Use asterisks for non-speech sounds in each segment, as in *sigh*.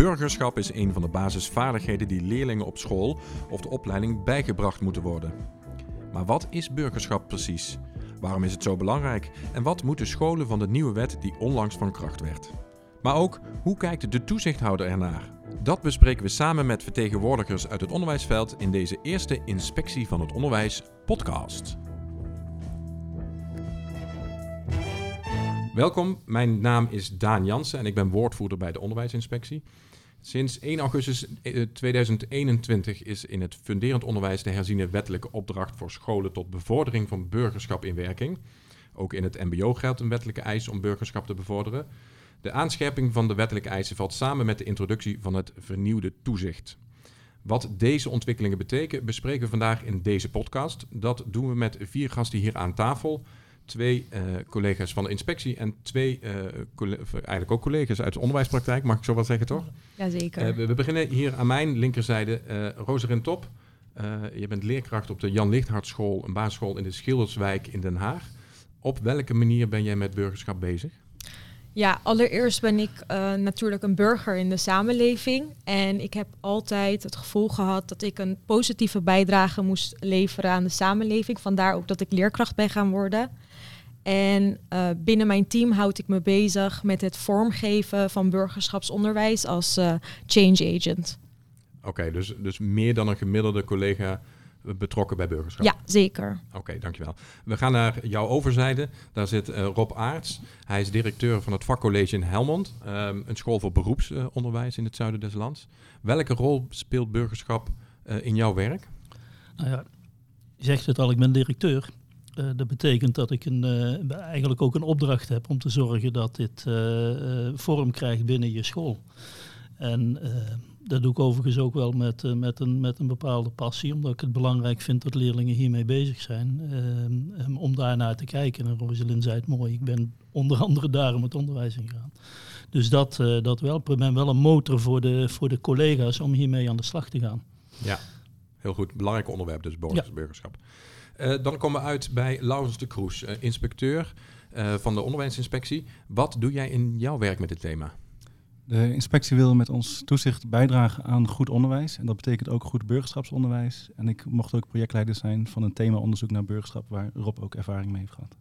Burgerschap is een van de basisvaardigheden die leerlingen op school of de opleiding bijgebracht moeten worden. Maar wat is burgerschap precies? Waarom is het zo belangrijk? En wat moeten scholen van de nieuwe wet die onlangs van kracht werd? Maar ook, hoe kijkt de toezichthouder ernaar? Dat bespreken we samen met vertegenwoordigers uit het onderwijsveld in deze eerste Inspectie van het Onderwijs podcast. Welkom, mijn naam is Daan Jansen en ik ben woordvoerder bij de Onderwijsinspectie. Sinds 1 augustus 2021 is in het funderend onderwijs de herziene wettelijke opdracht voor scholen tot bevordering van burgerschap in werking. Ook in het MBO geldt een wettelijke eis om burgerschap te bevorderen. De aanscherping van de wettelijke eisen valt samen met de introductie van het vernieuwde toezicht. Wat deze ontwikkelingen betekenen, bespreken we vandaag in deze podcast. Dat doen we met vier gasten hier aan tafel twee uh, collega's van de inspectie en twee, uh, eigenlijk ook collega's uit de onderwijspraktijk, mag ik zo wel zeggen, toch? Jazeker. Uh, we, we, beginnen hier aan mijn linkerzijde. Roserin Top, je bent leerkracht op de Jan Lichthart School, een basisschool in de Schilderswijk in Den Haag. Op welke manier ben jij met burgerschap bezig? Ja, allereerst ben ik natuurlijk een burger in de samenleving. En ik heb altijd het gevoel gehad dat ik een positieve bijdrage moest leveren aan de samenleving. Vandaar ook dat ik leerkracht ben gaan worden. En uh, binnen mijn team houd ik me bezig met het vormgeven van burgerschapsonderwijs als uh, change agent. Oké, dus, dus meer dan een gemiddelde collega betrokken bij burgerschap? Ja, zeker. Oké, dankjewel. We gaan naar jouw overzijde. Daar zit uh, Rob Aarts. Hij is directeur van het vakcollege in Helmond. Um, een school voor beroepsonderwijs in het zuiden des lands. Welke rol speelt burgerschap in jouw werk? Nou ja, je zegt het al, ik ben directeur. Uh, dat betekent dat ik een, uh, eigenlijk ook een opdracht heb om te zorgen dat dit uh, vorm krijgt binnen je school. En dat doe ik overigens ook wel met, met, een, met een bepaalde passie, omdat ik het belangrijk vind dat leerlingen hiermee bezig zijn. Um, om daarnaar te kijken. En Rosalind zei het mooi, ik ben onder andere daarom het onderwijs ingegaan. Dus dat, dat wel. Ik ben wel een motor voor de, voor de collega's om hiermee aan de slag te gaan. Ja, heel goed. Belangrijk onderwerp dus, burgerschap. Ja. Uh, dan komen we uit bij Laurens de Kroes, uh, inspecteur uh, van de onderwijsinspectie. Wat doe jij in jouw werk met dit thema? De inspectie wil met ons toezicht bijdragen aan goed onderwijs. En dat betekent ook goed burgerschapsonderwijs. En ik mocht ook projectleider zijn van een thema-onderzoek naar burgerschap, waar Rob ook ervaring mee heeft gehad.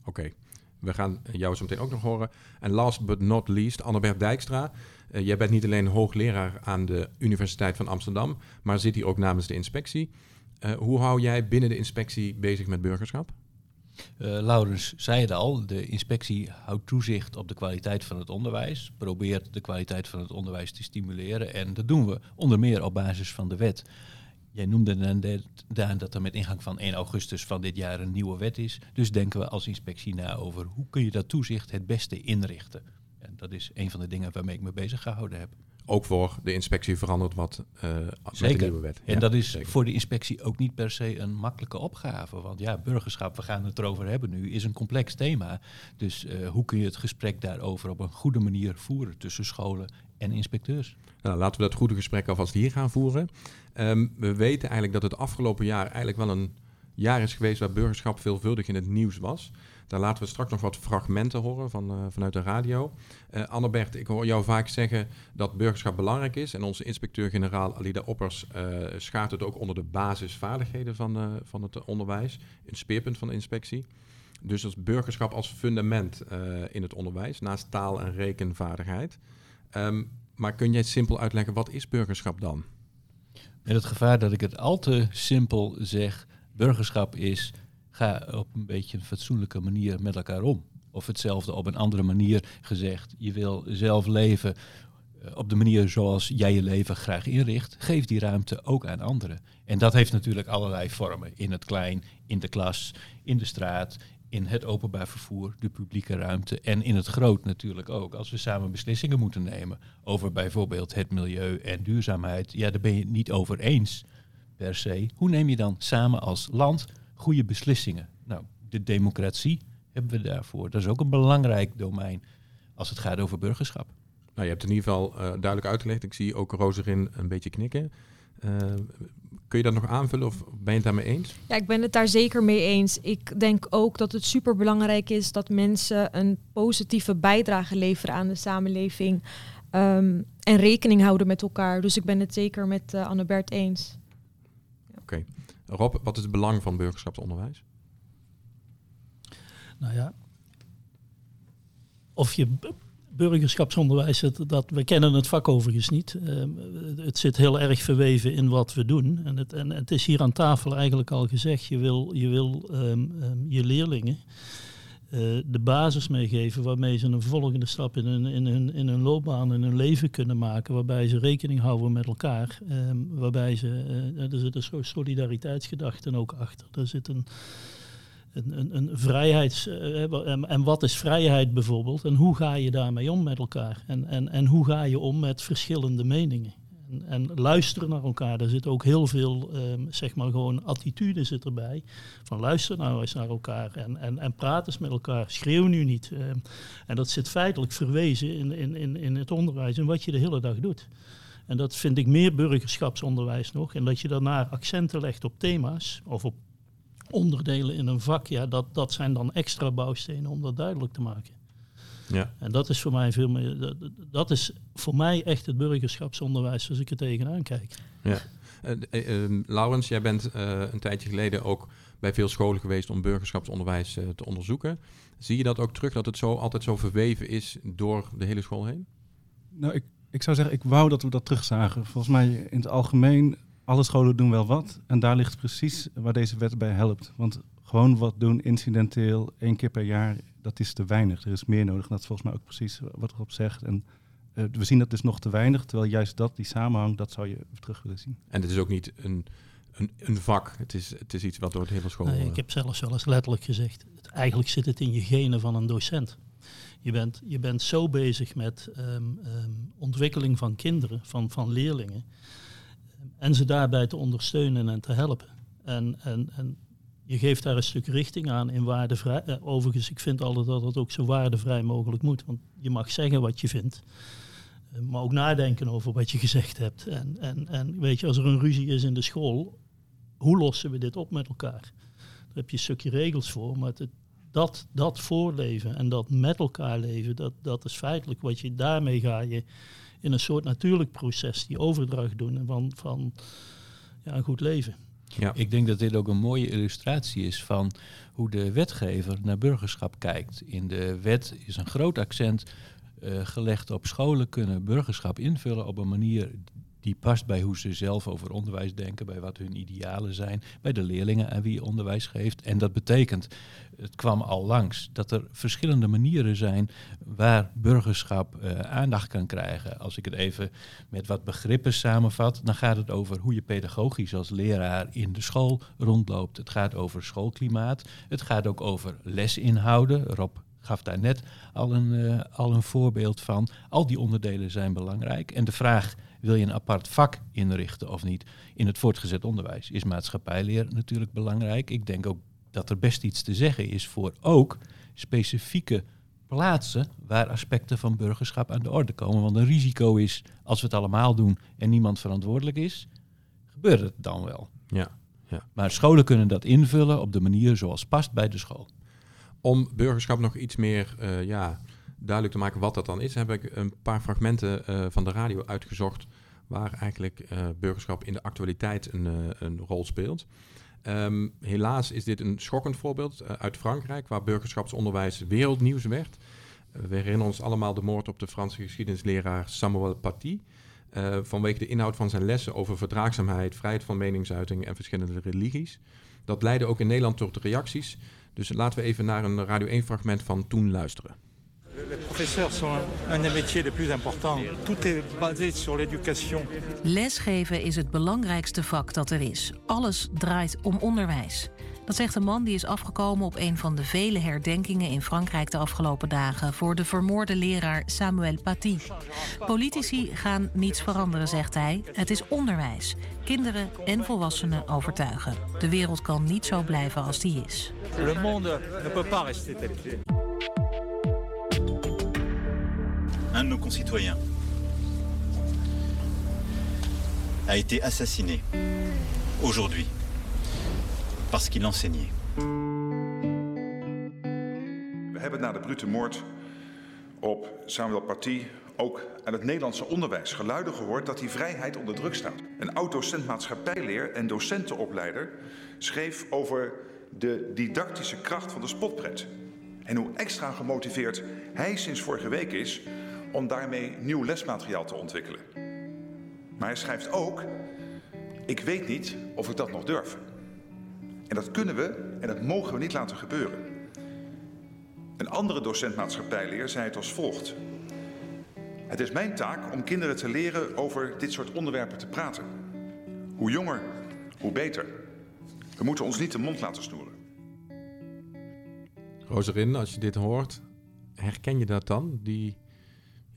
Oké, okay. we gaan jou zo meteen ook nog horen. En last but not least, Annabert Dijkstra. Uh, jij bent niet alleen hoogleraar aan de Universiteit van Amsterdam, maar zit hier ook namens de inspectie. Uh, hoe hou jij binnen de inspectie bezig met burgerschap? Uh, Laurens zei het al, de inspectie houdt toezicht op de kwaliteit van het onderwijs, probeert de kwaliteit van het onderwijs te stimuleren en dat doen we onder meer op basis van de wet. Jij noemde net dat er met ingang van 1 augustus van dit jaar een nieuwe wet is. Dus denken we als inspectie na over hoe kun je dat toezicht het beste inrichten. En dat is een van de dingen waarmee ik me bezig gehouden heb ook voor de inspectie verandert wat uh, Zeker. de nieuwe wet. En dat is Zeker. voor de inspectie ook niet per se een makkelijke opgave. Want ja, burgerschap, we gaan het erover hebben nu, is een complex thema. Dus uh, hoe kun je het gesprek daarover op een goede manier voeren tussen scholen en inspecteurs? Nou, laten we dat goede gesprek alvast hier gaan voeren. Um, we weten eigenlijk dat het afgelopen jaar eigenlijk wel een jaar is geweest waar burgerschap veelvuldig in het nieuws was. Daar laten we straks nog wat fragmenten horen van, uh, vanuit de radio. Uh, ik hoor jou vaak zeggen dat burgerschap belangrijk is. En onze inspecteur-generaal Alida Oppers uh, schaart het ook onder de basisvaardigheden van, van het onderwijs. Een speerpunt van de inspectie. Dus als burgerschap als fundament in het onderwijs, naast taal- en rekenvaardigheid. Um, maar kun jij simpel uitleggen, wat is burgerschap dan? Met het gevaar dat ik het al te simpel zeg, burgerschap is ga op een beetje een fatsoenlijke manier met elkaar om. Of hetzelfde op een andere manier gezegd. Je wil zelf leven eh, op de manier zoals jij je leven graag inricht. Geef die ruimte ook aan anderen. En dat heeft natuurlijk allerlei vormen. In het klein, in de klas, in de straat, in het openbaar vervoer, de publieke ruimte en in het groot natuurlijk ook. Als we samen beslissingen moeten nemen over bijvoorbeeld het milieu en duurzaamheid, ja, daar ben je het niet over eens per se. Hoe neem je dan samen als land goede beslissingen. Nou, de democratie hebben we daarvoor. Dat is ook een belangrijk domein als het gaat over burgerschap. Nou, je hebt in ieder geval uh, duidelijk uitgelegd. Ik zie ook Roserin een beetje knikken. Uh, kun je dat nog aanvullen of ben je het daarmee eens? Ja, ik ben het daar zeker mee eens. Ik denk ook dat het superbelangrijk is dat mensen een positieve bijdrage leveren aan de samenleving. Ehm, en rekening houden met elkaar. Dus ik ben het zeker met uh, Annebert eens. Rob, wat is het belang van burgerschapsonderwijs? Nou ja, of je burgerschapsonderwijs, dat, we kennen het vak overigens niet. Uh, het zit heel erg verweven in wat we doen. En het, en het is hier aan tafel eigenlijk al gezegd, je wil je, wil, um, um, je leerlingen de basis meegeven waarmee ze een volgende stap in hun, in, hun, in hun loopbaan, in hun leven kunnen maken. Waarbij ze rekening houden met elkaar. Um, waarbij ze, uh, er zit een solidariteitsgedachte ook achter. Er zit een een, een, vrijheids... Uh, en, en, wat is vrijheid bijvoorbeeld? En hoe ga je daarmee om met elkaar? En, en, en hoe ga je om met verschillende meningen? En, en luisteren naar elkaar, daar zit ook heel veel, um, zeg maar gewoon attitude zit erbij. Van luister nou eens naar elkaar en, en, en praat eens met elkaar. Schreeuw nu niet. Um, en dat zit feitelijk verwezen in, in, in, in het onderwijs en wat je de hele dag doet. En dat vind ik meer burgerschapsonderwijs nog. En dat je daarna accenten legt op thema's of op onderdelen in een vak, ja, dat, dat zijn dan extra bouwstenen om dat duidelijk te maken. Ja. En dat is voor mij veel meer, dat, dat is voor mij echt het burgerschapsonderwijs als ik er tegenaan kijk. Ja. Uh, uh, Laurens, jij bent uh, een tijdje geleden ook bij veel scholen geweest om burgerschapsonderwijs te onderzoeken. Zie je dat ook terug, dat het zo altijd zo verweven is door de hele school heen? Nou, ik, ik zou zeggen, ik wou dat we dat terugzagen. Volgens mij in het algemeen alle scholen doen wel wat. En daar ligt precies waar deze wet bij helpt. Want gewoon wat doen, incidenteel, één keer per jaar, dat is te weinig. Er is meer nodig. Dat is volgens mij ook precies wat erop zegt. En uh, we zien dat dus nog te weinig. Terwijl juist dat, die samenhang, dat zou je terug willen zien. En het is ook niet een, een, een vak. Het is, het is iets wat door het hele school... Nee, ik heb zelfs wel eens letterlijk gezegd. Het, eigenlijk zit het in je genen van een docent. Je bent, je bent zo bezig met um, um, ontwikkeling van kinderen, van, van leerlingen en ze daarbij te ondersteunen en te helpen. En, en, en je geeft daar een stuk richting aan in waardevrij. Eh, overigens, ik vind altijd dat het ook zo waardevrij mogelijk moet. Want je mag zeggen wat je vindt. Eh, maar ook nadenken over wat je gezegd hebt. En, en, en weet je, als er een ruzie is in de school, hoe lossen we dit op met elkaar? Daar heb je een stukje regels voor. Maar het, dat, dat voorleven en dat met elkaar leven, dat, dat is feitelijk wat je daarmee ga je in een soort natuurlijk proces die overdracht doen van, van ja, een goed leven. Ja. Ik denk dat dit ook een mooie illustratie is van hoe de wetgever naar burgerschap kijkt. In de wet is een groot accent uh, gelegd op scholen kunnen burgerschap invullen op een manier die past bij hoe ze zelf over onderwijs denken, bij wat hun idealen zijn, bij de leerlingen aan wie je onderwijs geeft. En dat betekent, het kwam al langs, dat er verschillende manieren zijn waar burgerschap uh, aandacht kan krijgen. Als ik het even met wat begrippen samenvat, dan gaat het over hoe je pedagogisch als leraar in de school rondloopt. Het gaat over schoolklimaat, het gaat ook over lesinhouden. Rob gaf daar net al een, uh, al een voorbeeld van. Al die onderdelen zijn belangrijk. En de vraag wil je een apart vak inrichten of niet? In het voortgezet onderwijs is maatschappijleer natuurlijk belangrijk. Ik denk ook dat er best iets te zeggen is voor ook specifieke plaatsen waar aspecten van burgerschap aan de orde komen. Want een risico is, als we het allemaal doen en niemand verantwoordelijk is, gebeurt het dan wel. Ja, ja. Maar scholen kunnen dat invullen op de manier zoals past bij de school. Om burgerschap nog iets meer uh, ja, duidelijk te maken wat dat dan is, heb ik een paar fragmenten uh, van de radio uitgezocht waar eigenlijk uh, burgerschap in de actualiteit een, uh, een rol speelt. Um, helaas is dit een schokkend voorbeeld uit Frankrijk, waar burgerschapsonderwijs wereldnieuws werd. we herinneren ons allemaal de moord op de Franse geschiedenisleraar Samuel Paty. vanwege de inhoud van zijn lessen over verdraagzaamheid, vrijheid van meningsuiting en verschillende religies. Dat leidde ook in Nederland tot reacties. Dus laten we even naar een Radio 1 fragment van toen luisteren. Les professeurs sont un des métiers les plus importants. Tout est basé sur l'éducation. Lesgeven is het belangrijkste vak dat er is. Alles draait om onderwijs. Dat zegt een man die is afgekomen op een van de vele herdenkingen in Frankrijk de afgelopen dagen voor de vermoorde leraar Samuel Paty. Politici gaan niets veranderen, zegt hij. Het is onderwijs. Kinderen en volwassenen overtuigen. De wereld kan niet zo blijven als die is. Le monde ne peut pas rester tel un de nos concitoyens a été assassiné aujourd'hui parce qu'il enseignait. We hebben na de brute moord op Samuel Paty ook aan het Nederlandse onderwijs geluiden gehoord dat die vrijheid onder druk staat. Een oud-docent maatschappijleer en docentenopleider schreef over de didactische kracht van de spotpret. En hoe extra gemotiveerd hij sinds vorige week is om daarmee nieuw lesmateriaal te ontwikkelen. Maar hij schrijft ook: Ik weet niet of ik dat nog durf. En dat kunnen we en dat mogen we niet laten gebeuren. Een andere docent maatschappijleer zei het als volgt. Het is mijn taak om kinderen te leren over dit soort onderwerpen te praten. Hoe jonger, hoe beter. We moeten ons niet de mond laten snoeren. Roserin, als je dit hoort, herken je dat dan? Die,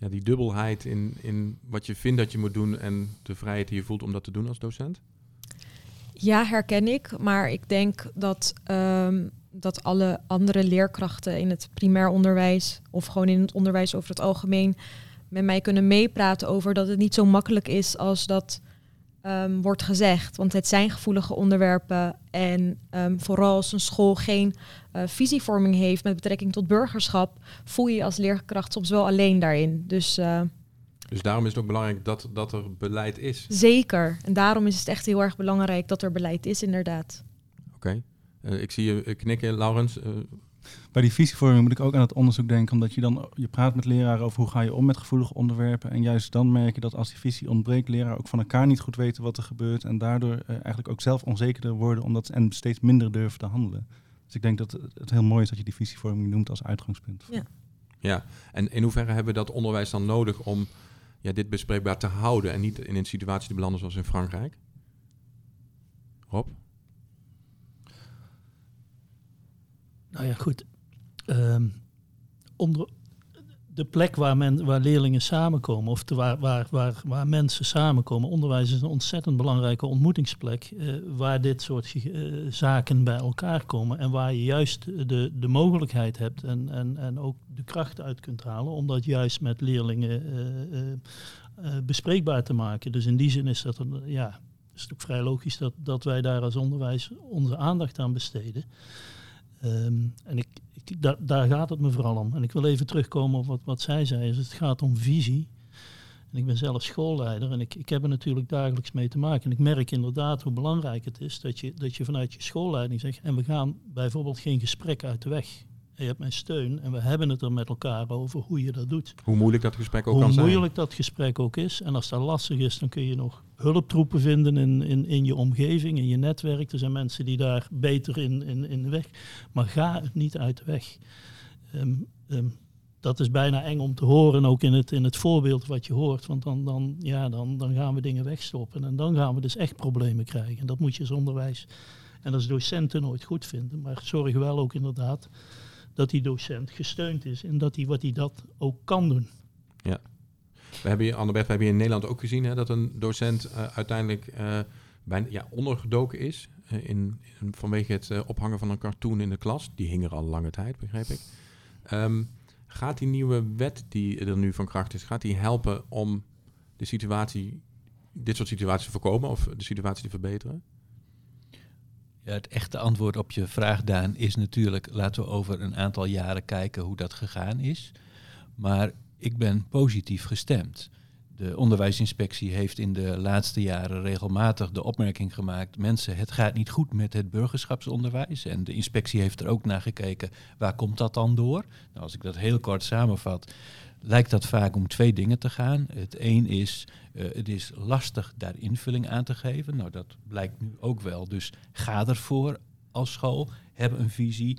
die dubbelheid in, in wat je vindt dat je moet doen en de vrijheid die je voelt om dat te doen als docent? Ja, herken ik. Maar ik denk dat, um, dat alle andere leerkrachten in het primair onderwijs of gewoon in het onderwijs over het algemeen met mij kunnen meepraten over dat het niet zo makkelijk is als dat um, wordt gezegd. Want het zijn gevoelige onderwerpen. En um, vooral als een school geen uh, visievorming heeft met betrekking tot burgerschap, voel je je als leerkracht soms wel alleen daarin. Dus, uh, dus daarom is het ook belangrijk dat, dat er beleid is. Zeker. En daarom is het echt heel erg belangrijk dat er beleid is, inderdaad. Oké. Okay. Uh, ik zie je knikken, Laurens. Bij die visievorming moet ik ook aan het onderzoek denken, omdat je dan je praat met leraren over hoe ga je om met gevoelige onderwerpen. En juist dan merk je dat als die visie ontbreekt, leraren ook van elkaar niet goed weten wat er gebeurt. En daardoor uh, eigenlijk ook zelf onzekerder worden omdat ze en steeds minder durven te handelen. Dus ik denk dat het heel mooi is dat je die visievorming noemt als uitgangspunt. Ja, ja. en in hoeverre hebben we dat onderwijs dan nodig om ja, dit bespreekbaar te houden en niet in een situatie te belanden zoals in Frankrijk? Rob? Nou ja, goed. Um, onder de plek waar, men, waar leerlingen samenkomen, of de, waar, waar, waar, waar mensen samenkomen. Onderwijs is een ontzettend belangrijke ontmoetingsplek, uh, waar dit soort uh, zaken bij elkaar komen. En waar je juist de, de mogelijkheid hebt en, en, en ook de kracht uit kunt halen om dat juist met leerlingen uh, bespreekbaar te maken. Dus in die zin is dat een, ja, is het ook vrij logisch dat, dat wij daar als onderwijs onze aandacht aan besteden. Um, en ik, ik, da, daar gaat het me vooral om. En ik wil even terugkomen op wat, wat zij zei. Dus het gaat om visie. En ik ben zelf schoolleider en ik, ik heb er natuurlijk dagelijks mee te maken. En ik merk inderdaad hoe belangrijk het is dat je, dat je vanuit je schoolleiding zegt... en we gaan bijvoorbeeld geen gesprek uit de weg je hebt mijn steun en we hebben het er met elkaar over hoe je dat doet. Hoe moeilijk dat gesprek ook hoe kan zijn. Hoe moeilijk dat gesprek ook is. En als dat lastig is, dan kun je nog hulptroepen vinden in, in, in je omgeving, in je netwerk. Er zijn mensen die daar beter in, in, in de weg. Maar ga het niet uit de weg. Um, um, dat is bijna eng om te horen, ook in het, in het voorbeeld wat je hoort. Want dan, dan, ja, dan, dan gaan we dingen wegstoppen. En dan gaan we dus echt problemen krijgen. En dat moet je als onderwijs en als docenten nooit goed vinden. Maar zorg wel ook inderdaad dat die docent gesteund is en dat hij wat hij dat ook kan doen. Ja. We hebben hier, we hebben hier in Nederland ook gezien hè, dat een docent uh, uiteindelijk uh, bijna ja, ondergedoken is. Uh, in, vanwege het ophangen van een cartoon in de klas. Die hing er al lange tijd, begreep ik. Um, gaat die nieuwe wet die er nu van kracht is, gaat die helpen om de situatie, dit soort situaties te voorkomen of de situatie te verbeteren? Het echte antwoord op je vraag, Daan, is natuurlijk... laten we over een aantal jaren kijken hoe dat gegaan is. Maar ik ben positief gestemd. De onderwijsinspectie heeft in de laatste jaren regelmatig de opmerking gemaakt... mensen, het gaat niet goed met het burgerschapsonderwijs. En de inspectie heeft er ook naar gekeken, waar komt dat dan door? Nou, als ik dat heel kort samenvat lijkt dat vaak om twee dingen te gaan. Het een is, uh, het is lastig daar invulling aan te geven. Nou, dat blijkt nu ook wel. Dus ga ervoor als school, heb een visie.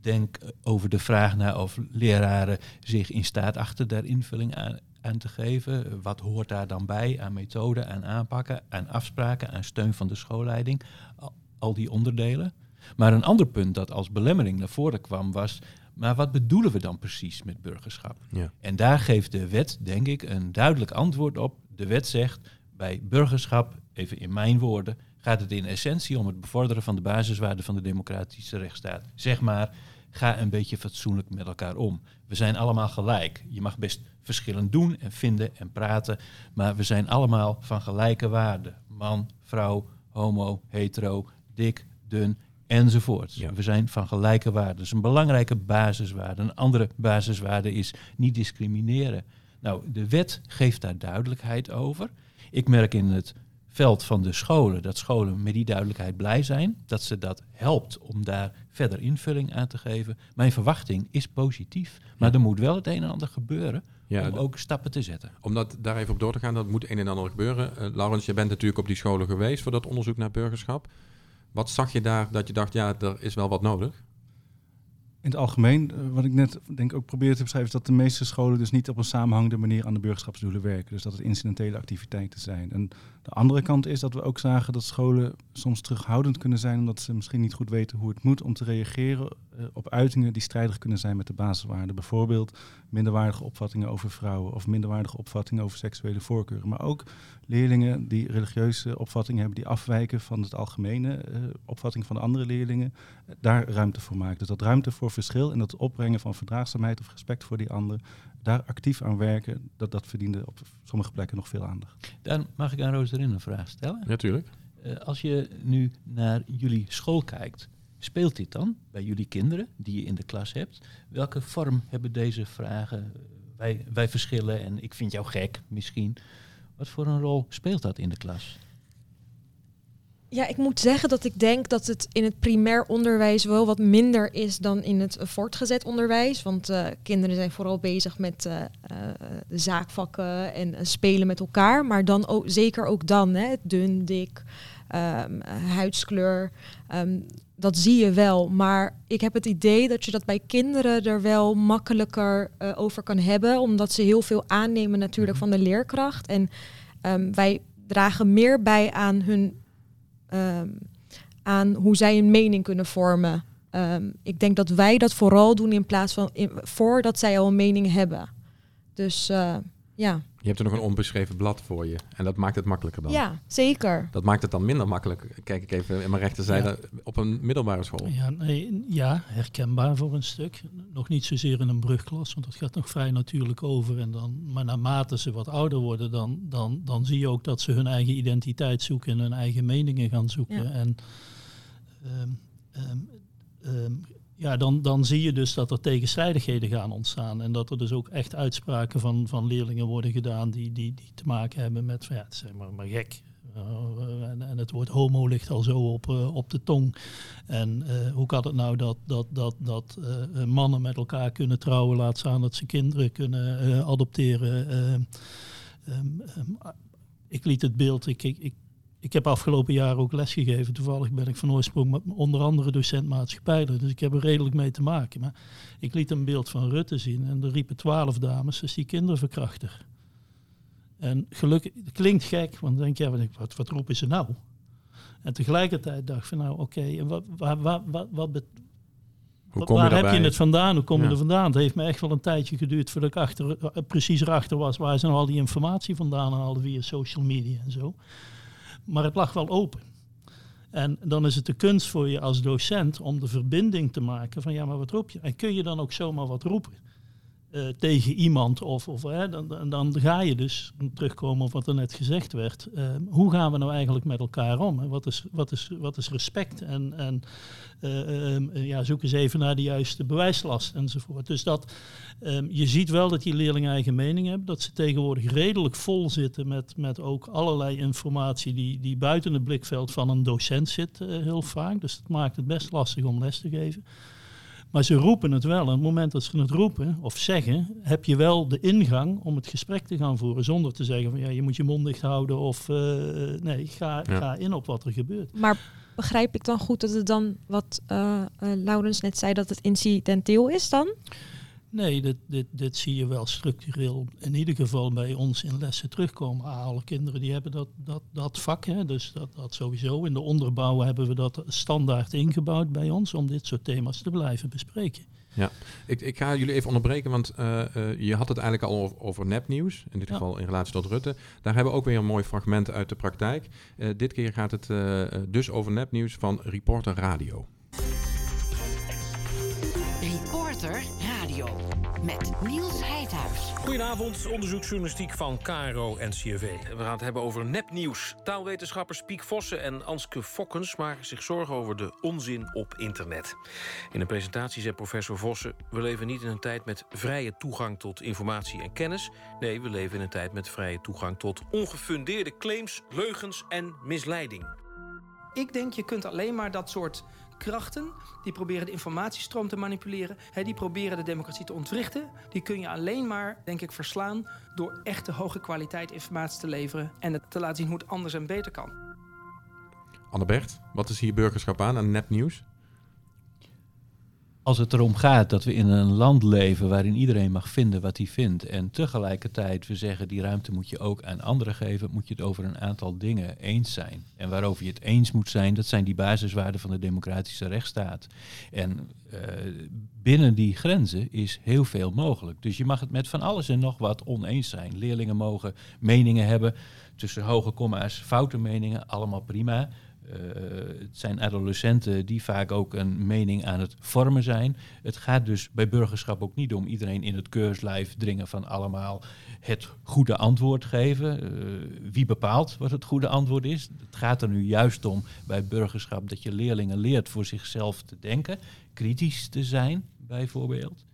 Denk over de vraag naar of leraren zich in staat achter daar invulling aan, aan te geven. Wat hoort daar dan bij aan methoden, aan aanpakken, aan afspraken, aan steun van de schoolleiding? Al, al die onderdelen. Maar een ander punt dat als belemmering naar voren kwam was maar wat bedoelen we dan precies met burgerschap? Ja. En daar geeft de wet, denk ik, een duidelijk antwoord op. De wet zegt bij burgerschap, even in mijn woorden, gaat het in essentie om het bevorderen van de basiswaarden van de democratische rechtsstaat. Zeg maar, ga een beetje fatsoenlijk met elkaar om. We zijn allemaal gelijk. Je mag best verschillend doen en vinden en praten, maar we zijn allemaal van gelijke waarden. Man, vrouw, homo, hetero, dik, dun enzovoort. Ja. We zijn van gelijke waarden. Dat is een belangrijke basiswaarde. Een andere basiswaarde is niet discrimineren. Nou, de wet geeft daar duidelijkheid over. Ik merk in het veld van de scholen dat scholen met die duidelijkheid blij zijn. Dat ze dat helpt om daar verder invulling aan te geven. Mijn verwachting is positief. Maar er moet wel het een en ander gebeuren Ja, om ook stappen te zetten. Om dat daar even op door te gaan, dat moet een en ander gebeuren. Eh Laurens, je bent natuurlijk op die scholen geweest voor dat onderzoek naar burgerschap. Wat zag je daar dat je dacht, ja, er is wel wat nodig? In het algemeen, eh, wat ik net denk ook probeerde te beschrijven, is dat de meeste scholen dus niet op een samenhangende manier aan de burgerschapsdoelen werken. Dus dat het incidentele activiteiten zijn. En de andere kant is dat we ook zagen dat scholen soms terughoudend kunnen zijn, omdat ze misschien niet goed weten hoe het moet om te reageren op uitingen die strijdig kunnen zijn met de basiswaarden. Bijvoorbeeld minderwaardige opvattingen over vrouwen of minderwaardige opvattingen over seksuele voorkeuren. Maar ook leerlingen die religieuze opvattingen hebben die afwijken van het algemene eh, opvatting van de andere leerlingen, eh, daar ruimte voor maken. Dus dat ruimte voor verschil en dat opbrengen van verdraagzaamheid of respect voor die ander, daar actief aan werken, dat, dat verdiende op sommige plekken nog veel aandacht. Dan mag ik aan Roos erin een vraag stellen. Natuurlijk. Eh, als je nu naar jullie school kijkt, speelt dit dan bij jullie kinderen die je in de klas hebt? Welke vorm hebben deze vragen? Wij, wij verschillen en ik vind jou gek misschien. Wat voor een rol speelt dat in de klas? Ja, ik moet zeggen dat ik denk dat het in het primair onderwijs wel wat minder is dan in het voortgezet onderwijs. Want eh, kinderen zijn vooral bezig met eh, eh, de zaakvakken en spelen met elkaar. Maar dan ook, zeker ook dan, hè, dun, dik, ehm, eh, huidskleur. ehm, dat zie je wel. Maar ik heb het idee dat je dat bij kinderen er wel makkelijker eh, over kan hebben. Omdat ze heel veel aannemen natuurlijk van de leerkracht. En ehm, wij dragen meer bij aan hun aan hoe zij een mening kunnen vormen. Ik denk dat wij dat vooral doen in plaats van in, voordat zij al een mening hebben. Dus eh, ja. Je hebt er nog een onbeschreven blad voor je. En dat maakt het makkelijker dan. ja, zeker. Dat maakt het dan minder makkelijk. Kijk ik even in mijn rechterzijde op een middelbare school. Ja, nee, ja, herkenbaar voor een stuk. Nog niet zozeer in een brugklas, want dat gaat nog vrij natuurlijk over. En dan, maar naarmate ze wat ouder worden, dan, dan, dan zie je ook dat ze hun eigen identiteit zoeken en hun eigen meningen gaan zoeken. Ja. En ehm, ehm, ehm, ja, dan, dan zie je dus dat er tegenstrijdigheden gaan ontstaan. En dat er dus ook echt uitspraken van, van leerlingen worden gedaan die, die, die te maken hebben met, van, ja, maar, maar gek. Uh, en, het woord homo ligt al zo op, uh, op de tong. En uh, hoe kan het nou dat, dat, dat, dat mannen met elkaar kunnen trouwen, laat staan dat ze kinderen kunnen adopteren? Um, um, ik liet het beeld, ik, ik, ik heb afgelopen jaar ook lesgegeven. Toevallig ben ik van oorsprong onder andere docent maatschappijler, dus ik heb er redelijk mee te maken. Maar ik liet een beeld van Rutte zien en er riepen twaalf dames, dus die kinderverkrachter. En gelukkig, het klinkt gek, want dan denk je, ja, wat, wat roepen ze nou? En tegelijkertijd dacht ik van nou, oké, okay, wat, wat, wat, wat, wat Hoe kom waar je heb je het vandaan? Hoe kom Ja. je er vandaan? Het heeft me echt wel een tijdje geduurd voordat ik achter, uh, precies erachter was waar nou al die informatie vandaan en al via social media en zo. Maar het lag wel open. En dan is het de kunst voor je als docent om de verbinding te maken van ja, maar wat roep je? En kun je dan ook zomaar wat roepen? Uh, tegen iemand of, of dan, dan, ga je dus, om terugkomen op wat er net gezegd werd, uh, hoe gaan we nou eigenlijk met elkaar om? Wat, is, wat, is, wat is respect? En, en uh, ja, zoek eens even naar de juiste bewijslast enzovoort. Dus dat, ehm, je ziet wel dat die leerlingen eigen mening hebben, dat ze tegenwoordig redelijk vol zitten met, met ook allerlei informatie die, die buiten het blikveld van een docent zit, eh, heel vaak. Dus dat maakt het best lastig om les te geven. Maar ze roepen het wel. En op het moment dat ze het roepen of zeggen, heb je wel de ingang om het gesprek te gaan voeren. Zonder te zeggen van ja, je moet je mond dicht houden of uh, nee, ga, Ja. ga in op wat er gebeurt. Maar begrijp ik dan goed dat het dan, wat uh, uh, Laurens net zei, dat het incidenteel is dan? Nee, dit, dit, dit zie je wel structureel in ieder geval bij ons in lessen terugkomen. Alle kinderen die hebben dat, dat, dat vak, hè, dus dat, dat sowieso. In de onderbouw hebben we dat standaard ingebouwd bij ons om dit soort thema's te blijven bespreken. Ja, ik, ik ga jullie even onderbreken, want uh, uh, je had het eigenlijk al over, over nepnieuws, in dit Ja. geval in relatie tot Rutte. Daar hebben we ook weer een mooi fragment uit de praktijk. Uh, dit keer gaat het dus over nepnieuws van Reporter Radio. Reporter Radio met Niels Heidhuis. Goedenavond, onderzoeksjournalistiek van KRO en CRV. We gaan het hebben over nepnieuws. Taalwetenschappers Piek Vossen en Anske Fokkens maken zich zorgen over de onzin op internet. In een presentatie zei professor Vossen: We leven niet in een tijd met vrije toegang tot informatie en kennis. Nee, we leven in een tijd met vrije toegang tot ongefundeerde claims, leugens en misleiding. Ik denk je kunt alleen maar dat soort krachten die proberen de informatiestroom te manipuleren, hè, die proberen de democratie te ontwrichten, die kun je alleen maar, denk ik, verslaan door echte hoge kwaliteit informatie te leveren en het te laten zien hoe het anders en beter kan. Annebert, wat is hier burgerschap aan aan nepnieuws? Als het erom gaat dat we in een land leven waarin iedereen mag vinden wat hij vindt en tegelijkertijd we zeggen die ruimte moet je ook aan anderen geven, moet je het over een aantal dingen eens zijn. En waarover je het eens moet zijn, dat zijn die basiswaarden van de democratische rechtsstaat. En uh, binnen die grenzen is heel veel mogelijk. Dus je mag het met van alles en nog wat oneens zijn. Leerlingen mogen meningen hebben tussen hoge komma's, foute meningen, allemaal prima. Uh, het zijn adolescenten die vaak ook een mening aan het vormen zijn. Het gaat dus bij burgerschap ook niet om iedereen in het keurslijf dringen van allemaal het goede antwoord geven. Uh, wie bepaalt wat het goede antwoord is? Het gaat er nu juist om bij burgerschap dat je leerlingen leert voor zichzelf te denken, kritisch te zijn bijvoorbeeld.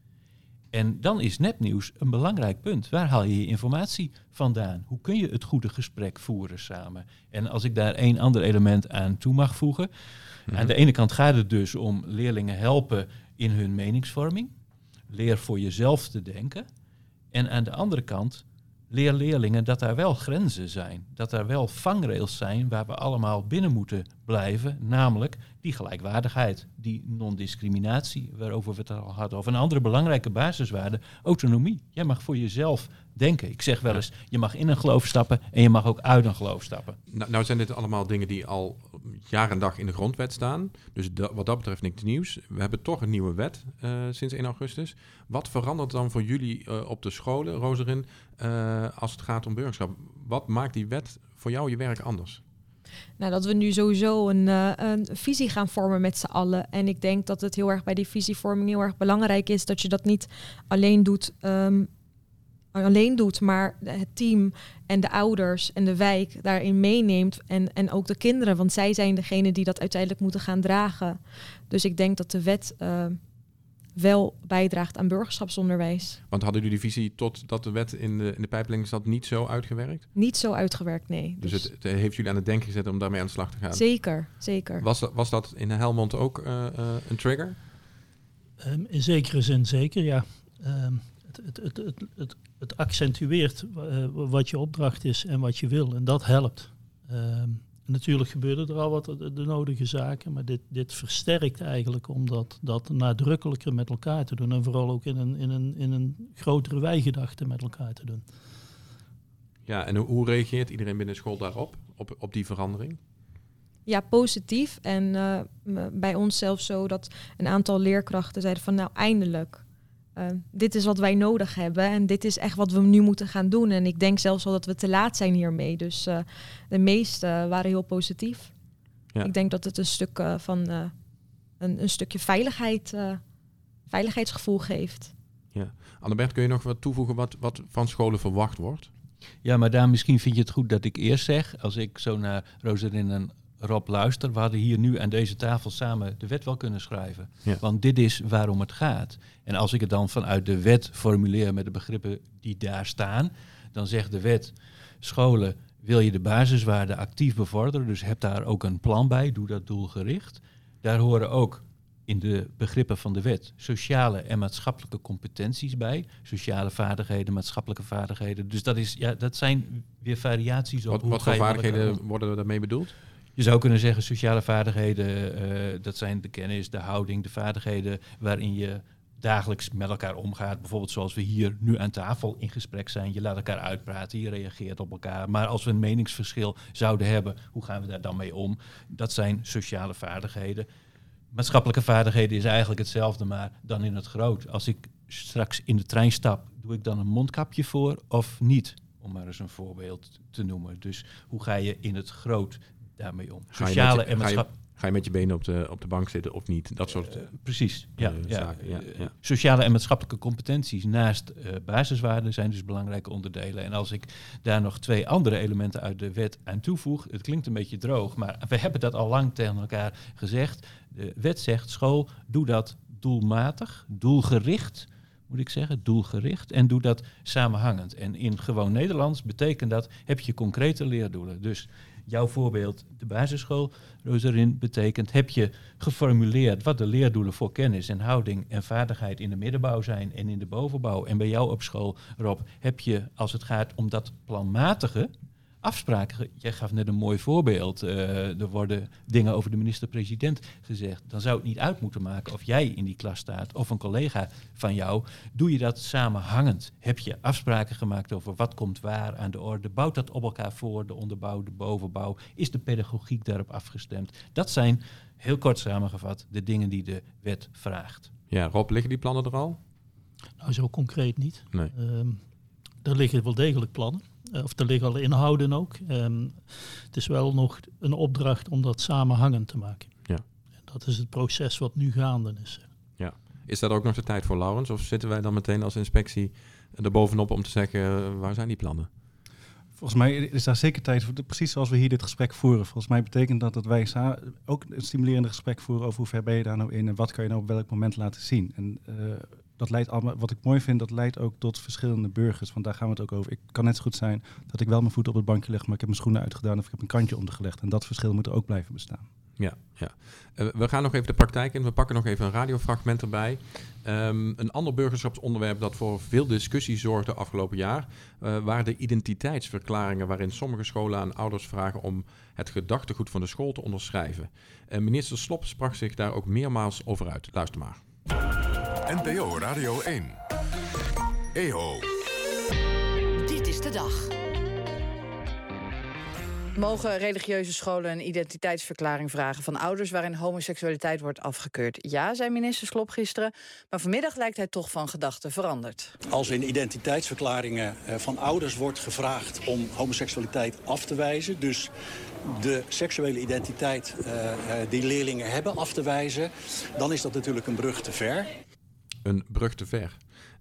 En dan is nepnieuws een belangrijk punt. Waar haal je je informatie vandaan? Hoe kun je het goede gesprek voeren samen? En als ik daar één ander element aan toe mag voegen. Mm-hmm. Aan de ene kant gaat het dus om leerlingen helpen in hun meningsvorming. Leer voor jezelf te denken. En aan de andere kant leer leerlingen dat daar wel grenzen zijn. Dat er wel vangrails zijn waar we allemaal binnen moeten blijven. Namelijk die gelijkwaardigheid, die non-discriminatie, waarover we het al hadden. Of een andere belangrijke basiswaarde, autonomie. Jij mag voor jezelf denken. Ik zeg wel eens, je mag in een geloof stappen en je mag ook uit een geloof stappen. Nou, nou zijn dit allemaal dingen die al jaar en dag in de grondwet staan. Dus wat dat betreft niks nieuws. We hebben toch een nieuwe wet uh, sinds 1 augustus. Wat verandert dan voor jullie uh, op de scholen, Roserin, uh, als het gaat om burgerschap? Wat maakt die wet voor jou je werk anders? Nou, dat we nu sowieso een, uh, een visie gaan vormen met z'n allen. En ik denk dat het heel erg bij die visievorming heel erg belangrijk is dat je dat niet alleen doet. Um, alleen doet, maar het team en de ouders en de wijk daarin meeneemt. En, en ook de kinderen, want zij zijn degene die dat uiteindelijk moeten gaan dragen. Dus ik denk dat de wet uh, wel bijdraagt aan burgerschapsonderwijs. Want hadden jullie die visie totdat de wet in de, in de pijpleiding zat niet zo uitgewerkt? Niet zo uitgewerkt, nee. Dus, dus het, het, heeft jullie aan het denken gezet om daarmee aan de slag te gaan? Zeker, zeker. Was, dat, was dat in Helmond ook uh, uh, een trigger? Um, in zekere zin zeker, ja. Um, het, het, het, het, het accentueert uh, wat je opdracht is en wat je wil. En dat helpt. Um, natuurlijk gebeuren er al wat de, de, nodige zaken, maar dit, dit versterkt eigenlijk om dat, dat nadrukkelijker met elkaar te doen. En vooral ook in een, in een, in een grotere wijgedachte met elkaar te doen. Ja, en hoe, hoe reageert iedereen binnen school daarop, op, op die verandering? Ja, positief. En uh, bij ons zelfs zo dat een aantal leerkrachten zeiden van nou eindelijk. Uh, dit is wat wij nodig hebben en dit is echt wat we nu moeten gaan doen. En ik denk zelfs wel dat we te laat zijn hiermee. Dus uh, de meesten waren heel positief. Ja. Ik denk dat het een stuk uh, van een, een, stukje veiligheid, veiligheidsgevoel geeft. Ja. Annabert, kun je nog wat toevoegen wat, wat van scholen verwacht wordt? Ja, maar daar misschien vind je het goed dat ik eerst zeg, als ik zo naar Rosarin en Rob, luister, we hadden hier nu aan deze tafel samen de wet wel kunnen schrijven. Ja. Want dit is waarom het gaat. En als ik het dan vanuit de wet formuleer met de begrippen die daar staan, dan zegt de wet, scholen, wil je de basiswaarden actief bevorderen, dus heb daar ook een plan bij, doe dat doelgericht. Daar horen ook in de begrippen van de wet sociale en maatschappelijke competenties bij. Sociale vaardigheden, maatschappelijke vaardigheden. Dus dat, is, ja, dat zijn weer variaties op wat, hoe wat voor vaardigheden worden daarmee bedoeld? Je zou kunnen zeggen, sociale vaardigheden, uh, dat zijn de kennis, de houding, de vaardigheden waarin je dagelijks met elkaar omgaat. Bijvoorbeeld zoals we hier nu aan tafel in gesprek zijn. Je laat elkaar uitpraten, je reageert op elkaar. Maar als we een meningsverschil zouden hebben, hoe gaan we daar dan mee om? Dat zijn sociale vaardigheden. Maatschappelijke vaardigheden is eigenlijk hetzelfde, maar dan in het groot. Als ik straks in de trein stap, doe ik dan een mondkapje voor of niet? Om maar eens een voorbeeld te noemen. Dus hoe ga je in het groot daarmee om? Sociale ga je met, en maatschappelijke. Ga je met je benen op de, op de bank zitten of niet? Dat soort uh, Precies, ja, uh, ja. zaken. Ja, ja. Sociale en maatschappelijke competenties naast basiswaarden zijn dus belangrijke onderdelen. En als ik daar nog twee andere elementen uit de wet aan toevoeg, het klinkt een beetje droog, maar we hebben dat al lang tegen elkaar gezegd. De wet zegt, school, doe dat doelmatig, doelgericht moet ik zeggen, doelgericht. En doe dat samenhangend. En in gewoon Nederlands betekent dat, heb je concrete leerdoelen. Dus jouw voorbeeld, de basisschool, Rosarin, betekent, heb je geformuleerd wat de leerdoelen voor kennis en houding en vaardigheid in de middenbouw zijn en in de bovenbouw. En bij jou op school, Rob, heb je, als het gaat om dat planmatige, afspraken. Jij gaf net een mooi voorbeeld. Uh, er worden dingen over de minister-president gezegd. Dan zou het niet uit moeten maken of jij in die klas staat of een collega van jou. Doe je dat samenhangend? Heb je afspraken gemaakt over wat komt waar aan de orde? Bouwt dat op elkaar voor, de onderbouw, de bovenbouw? Is de pedagogiek daarop afgestemd? Dat zijn, heel kort samengevat, de dingen die de wet vraagt. Ja, Rob, liggen die plannen er al? Nou, zo concreet niet. Nee. Um, er liggen wel degelijk plannen. Of er liggen al inhouden ook. Um, het is wel nog een opdracht om dat samenhangend te maken. Ja. En dat is het proces wat nu gaande is. Ja. Is dat ook nog de tijd voor Laurens? Of zitten wij dan meteen als inspectie er bovenop om te zeggen, uh, waar zijn die plannen? Volgens mij is daar zeker tijd voor, precies zoals we hier dit gesprek voeren. Volgens mij betekent dat dat wij ook een stimulerende gesprek voeren over hoe ver ben je daar nou in en wat kan je nou op welk moment laten zien. En uh, dat leidt allemaal, wat ik mooi vind, dat leidt ook tot verschillende burgers. Want daar gaan we het ook over. Ik kan net zo goed zijn dat ik wel mijn voet op het bankje leg, maar ik heb mijn schoenen uitgedaan of ik heb een kantje ondergelegd. En dat verschil moet er ook blijven bestaan. Ja, ja. Uh, we gaan nog even de praktijk in. We pakken nog even een radiofragment erbij. Um, een ander burgerschapsonderwerp dat voor veel discussie zorgde afgelopen jaar... Uh, waren de identiteitsverklaringen... waarin sommige scholen aan ouders vragen om het gedachtegoed van de school te onderschrijven. Uh, minister Slop sprak zich daar ook meermaals over uit. Luister maar. NPO Radio 1. EO. Dit is de dag. Mogen religieuze scholen een identiteitsverklaring vragen van ouders waarin homoseksualiteit wordt afgekeurd? Ja, zei minister Slop gisteren. Maar vanmiddag lijkt hij toch van gedachten veranderd. Als in identiteitsverklaringen van ouders wordt gevraagd om homoseksualiteit af te wijzen, dus de seksuele identiteit uh, die leerlingen hebben af te wijzen, dan is dat natuurlijk een brug te ver. Een brug te ver.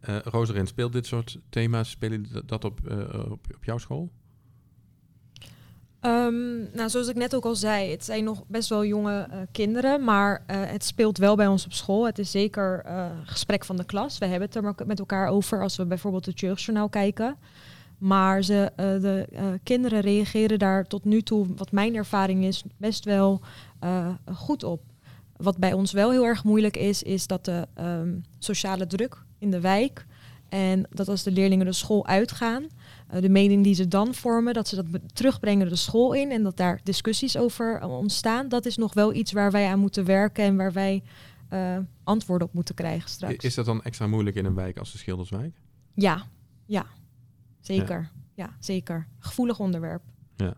Uh, Roserin, speelt dit soort thema's, spelen dat op, uh, op, op jouw school? Um, nou, zoals ik net ook al zei, het zijn nog best wel jonge uh, kinderen, maar uh, het speelt wel bij ons op school. Het is zeker uh, gesprek van de klas. We hebben het er met elkaar over als we bijvoorbeeld het jeugdjournaal kijken. Maar ze, de kinderen reageren daar tot nu toe, wat mijn ervaring is, best wel goed op. Wat bij ons wel heel erg moeilijk is, is dat de um, sociale druk in de wijk en dat als de leerlingen de school uitgaan, de mening die ze dan vormen, dat ze dat terugbrengen de school in en dat daar discussies over uh, ontstaan, dat is nog wel iets waar wij aan moeten werken en waar wij uh, antwoorden op moeten krijgen straks. Is dat dan extra moeilijk in een wijk als de Schilderswijk? Ja, ja, zeker. Ja, ja zeker. Gevoelig onderwerp. Ja.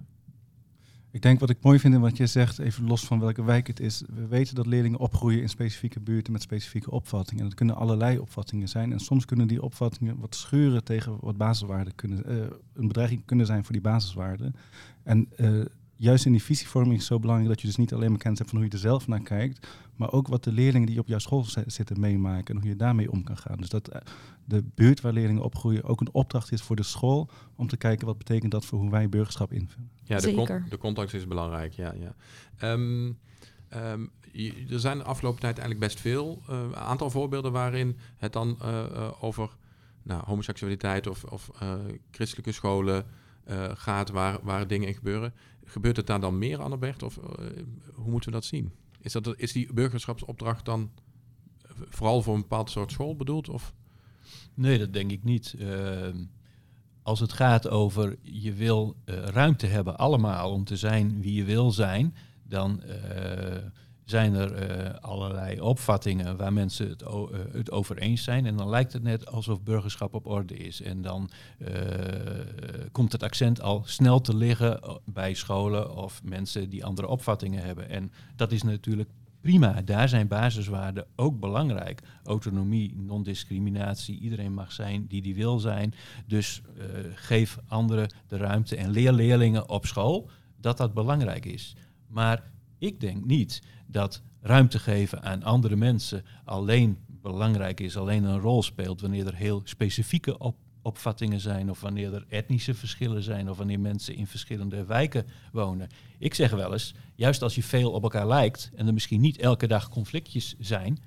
Ik denk wat ik mooi vind in wat je zegt, even los van welke wijk het is. We weten dat leerlingen opgroeien in specifieke buurten met specifieke opvattingen. En dat kunnen allerlei opvattingen zijn. En soms kunnen die opvattingen wat schuren tegen wat basiswaarden kunnen, uh, een bedreiging kunnen zijn voor die basiswaarden. En uh, juist in die visievorming is zo belangrijk dat je dus niet alleen maar kennis hebt van hoe je er zelf naar kijkt, maar ook wat de leerlingen die op jouw school zitten meemaken en hoe je daarmee om kan gaan. Dus dat uh, de buurt waar leerlingen opgroeien ook een opdracht is voor de school om te kijken wat betekent dat voor hoe wij burgerschap invullen. Ja, de, con de context is belangrijk. Ja, ja. Um, um, je, er zijn de afgelopen tijd eigenlijk best veel uh, aantal voorbeelden waarin het dan uh, uh, over nou, homoseksualiteit of, of christelijke scholen gaat waar, waar dingen in gebeuren. Gebeurt het daar dan meer, Annabert? Of hoe moeten we dat zien? Is, dat, is die burgerschapsopdracht dan vooral voor een bepaald soort school bedoeld? Of? Nee, dat denk ik niet. Uh, als het gaat over je wil uh, ruimte hebben allemaal om te zijn wie je wil zijn, dan zijn er allerlei opvattingen waar mensen het, het over eens zijn. En dan lijkt het net alsof burgerschap op orde is. En dan komt het accent al snel te liggen bij scholen of mensen die andere opvattingen hebben. En dat is natuurlijk prima, daar zijn basiswaarden ook belangrijk. Autonomie, non-discriminatie, iedereen mag zijn die die wil zijn. Dus uh, geef anderen de ruimte en leer leerlingen op school dat dat belangrijk is. Maar Ik denk niet dat ruimte geven aan andere mensen alleen belangrijk is, alleen een rol speelt wanneer er heel specifieke op opvattingen zijn of wanneer er etnische verschillen zijn of wanneer mensen in verschillende wijken wonen. Ik zeg wel eens, juist als je veel op elkaar lijkt en er misschien niet elke dag conflictjes zijn,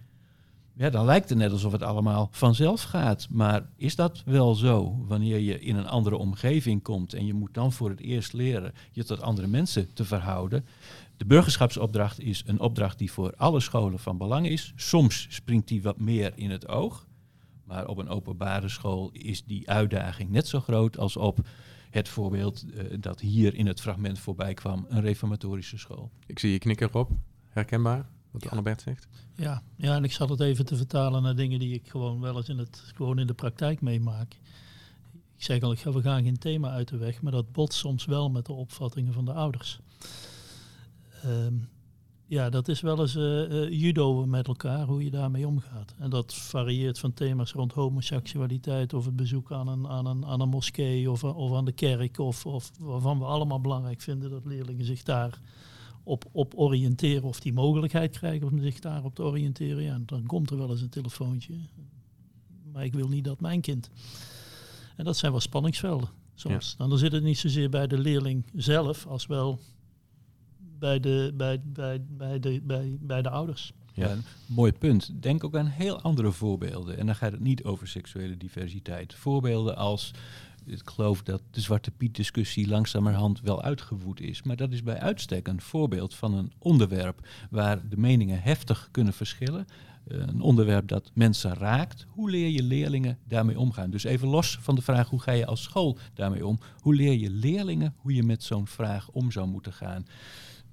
ja, dan lijkt het net alsof het allemaal vanzelf gaat. Maar is dat wel zo wanneer je in een andere omgeving komt en je moet dan voor het eerst leren je tot andere mensen te verhouden? De burgerschapsopdracht is een opdracht die voor alle scholen van belang is. Soms springt die wat meer in het oog. Maar op een openbare school is die uitdaging net zo groot als op het voorbeeld uh, dat hier in het fragment voorbij kwam, een reformatorische school. Ik zie je knikken op. Herkenbaar, wat ja. Annabert zegt? Ja. ja, en ik zat het even te vertalen naar dingen die ik gewoon wel eens in, het, gewoon in de praktijk meemaak. Ik zeg al, we gaan geen thema uit de weg, maar dat botst soms wel met de opvattingen van de ouders. Um, ja, dat is wel eens uh, judo met elkaar, hoe je daarmee omgaat. En dat varieert van thema's rond homoseksualiteit of het bezoek aan een, aan een, aan een moskee of, of aan de kerk. Of, of waarvan we allemaal belangrijk vinden dat leerlingen zich daar op, op oriënteren of die mogelijkheid krijgen om zich daarop te oriënteren. Ja, dan komt er wel eens een telefoontje. Maar ik wil niet dat mijn kind. En dat zijn wel spanningsvelden soms. Ja. Dan zit het niet zozeer bij de leerling zelf als wel bij de, bij, bij, bij, de, bij, bij de ouders. Ja, een mooi punt. Denk ook aan heel andere voorbeelden. En dan gaat het niet over seksuele diversiteit. Voorbeelden als, ik geloof dat de Zwarte Piet-discussie langzamerhand wel uitgevoerd is. Maar dat is bij uitstek een voorbeeld van een onderwerp waar de meningen heftig kunnen verschillen. Eh, een onderwerp dat mensen raakt. Hoe leer je leerlingen daarmee omgaan? Dus even los van de vraag hoe ga je als school daarmee om. Hoe leer je leerlingen hoe je met zo'n vraag om zou moeten gaan?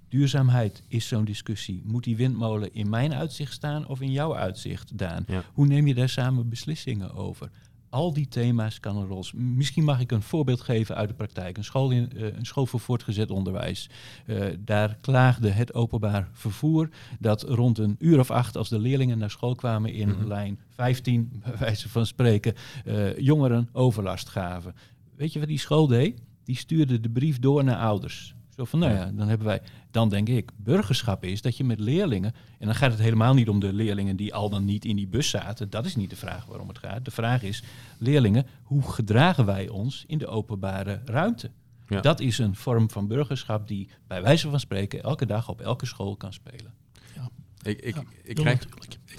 Duurzaamheid is zo'n discussie. Moet die windmolen in mijn uitzicht staan of in jouw uitzicht, Daan? Hoe neem je daar samen beslissingen over? Al die thema's kan een rol Misschien mag ik een voorbeeld geven uit de praktijk. Een school, in, uh, een school voor voortgezet onderwijs. Uh, daar klaagde het openbaar vervoer dat rond een uur of acht, als de leerlingen naar school kwamen in mm -hmm. lijn 15, *laughs* bij wijze van spreken, uh, jongeren overlast gaven. Weet je wat die school deed? Die stuurde de brief door naar ouders. Zo van, nou ja, dan hebben wij, dan denk ik, burgerschap is dat je met leerlingen, en dan gaat het helemaal niet om de leerlingen die al dan niet in die bus zaten, dat is niet de vraag waarom het gaat. De vraag is, leerlingen, hoe gedragen wij ons in de openbare ruimte? Ja. Dat is een vorm van burgerschap die bij wijze van spreken elke dag op elke school kan spelen. Ja. Ik, ik, ja, ik, krijg,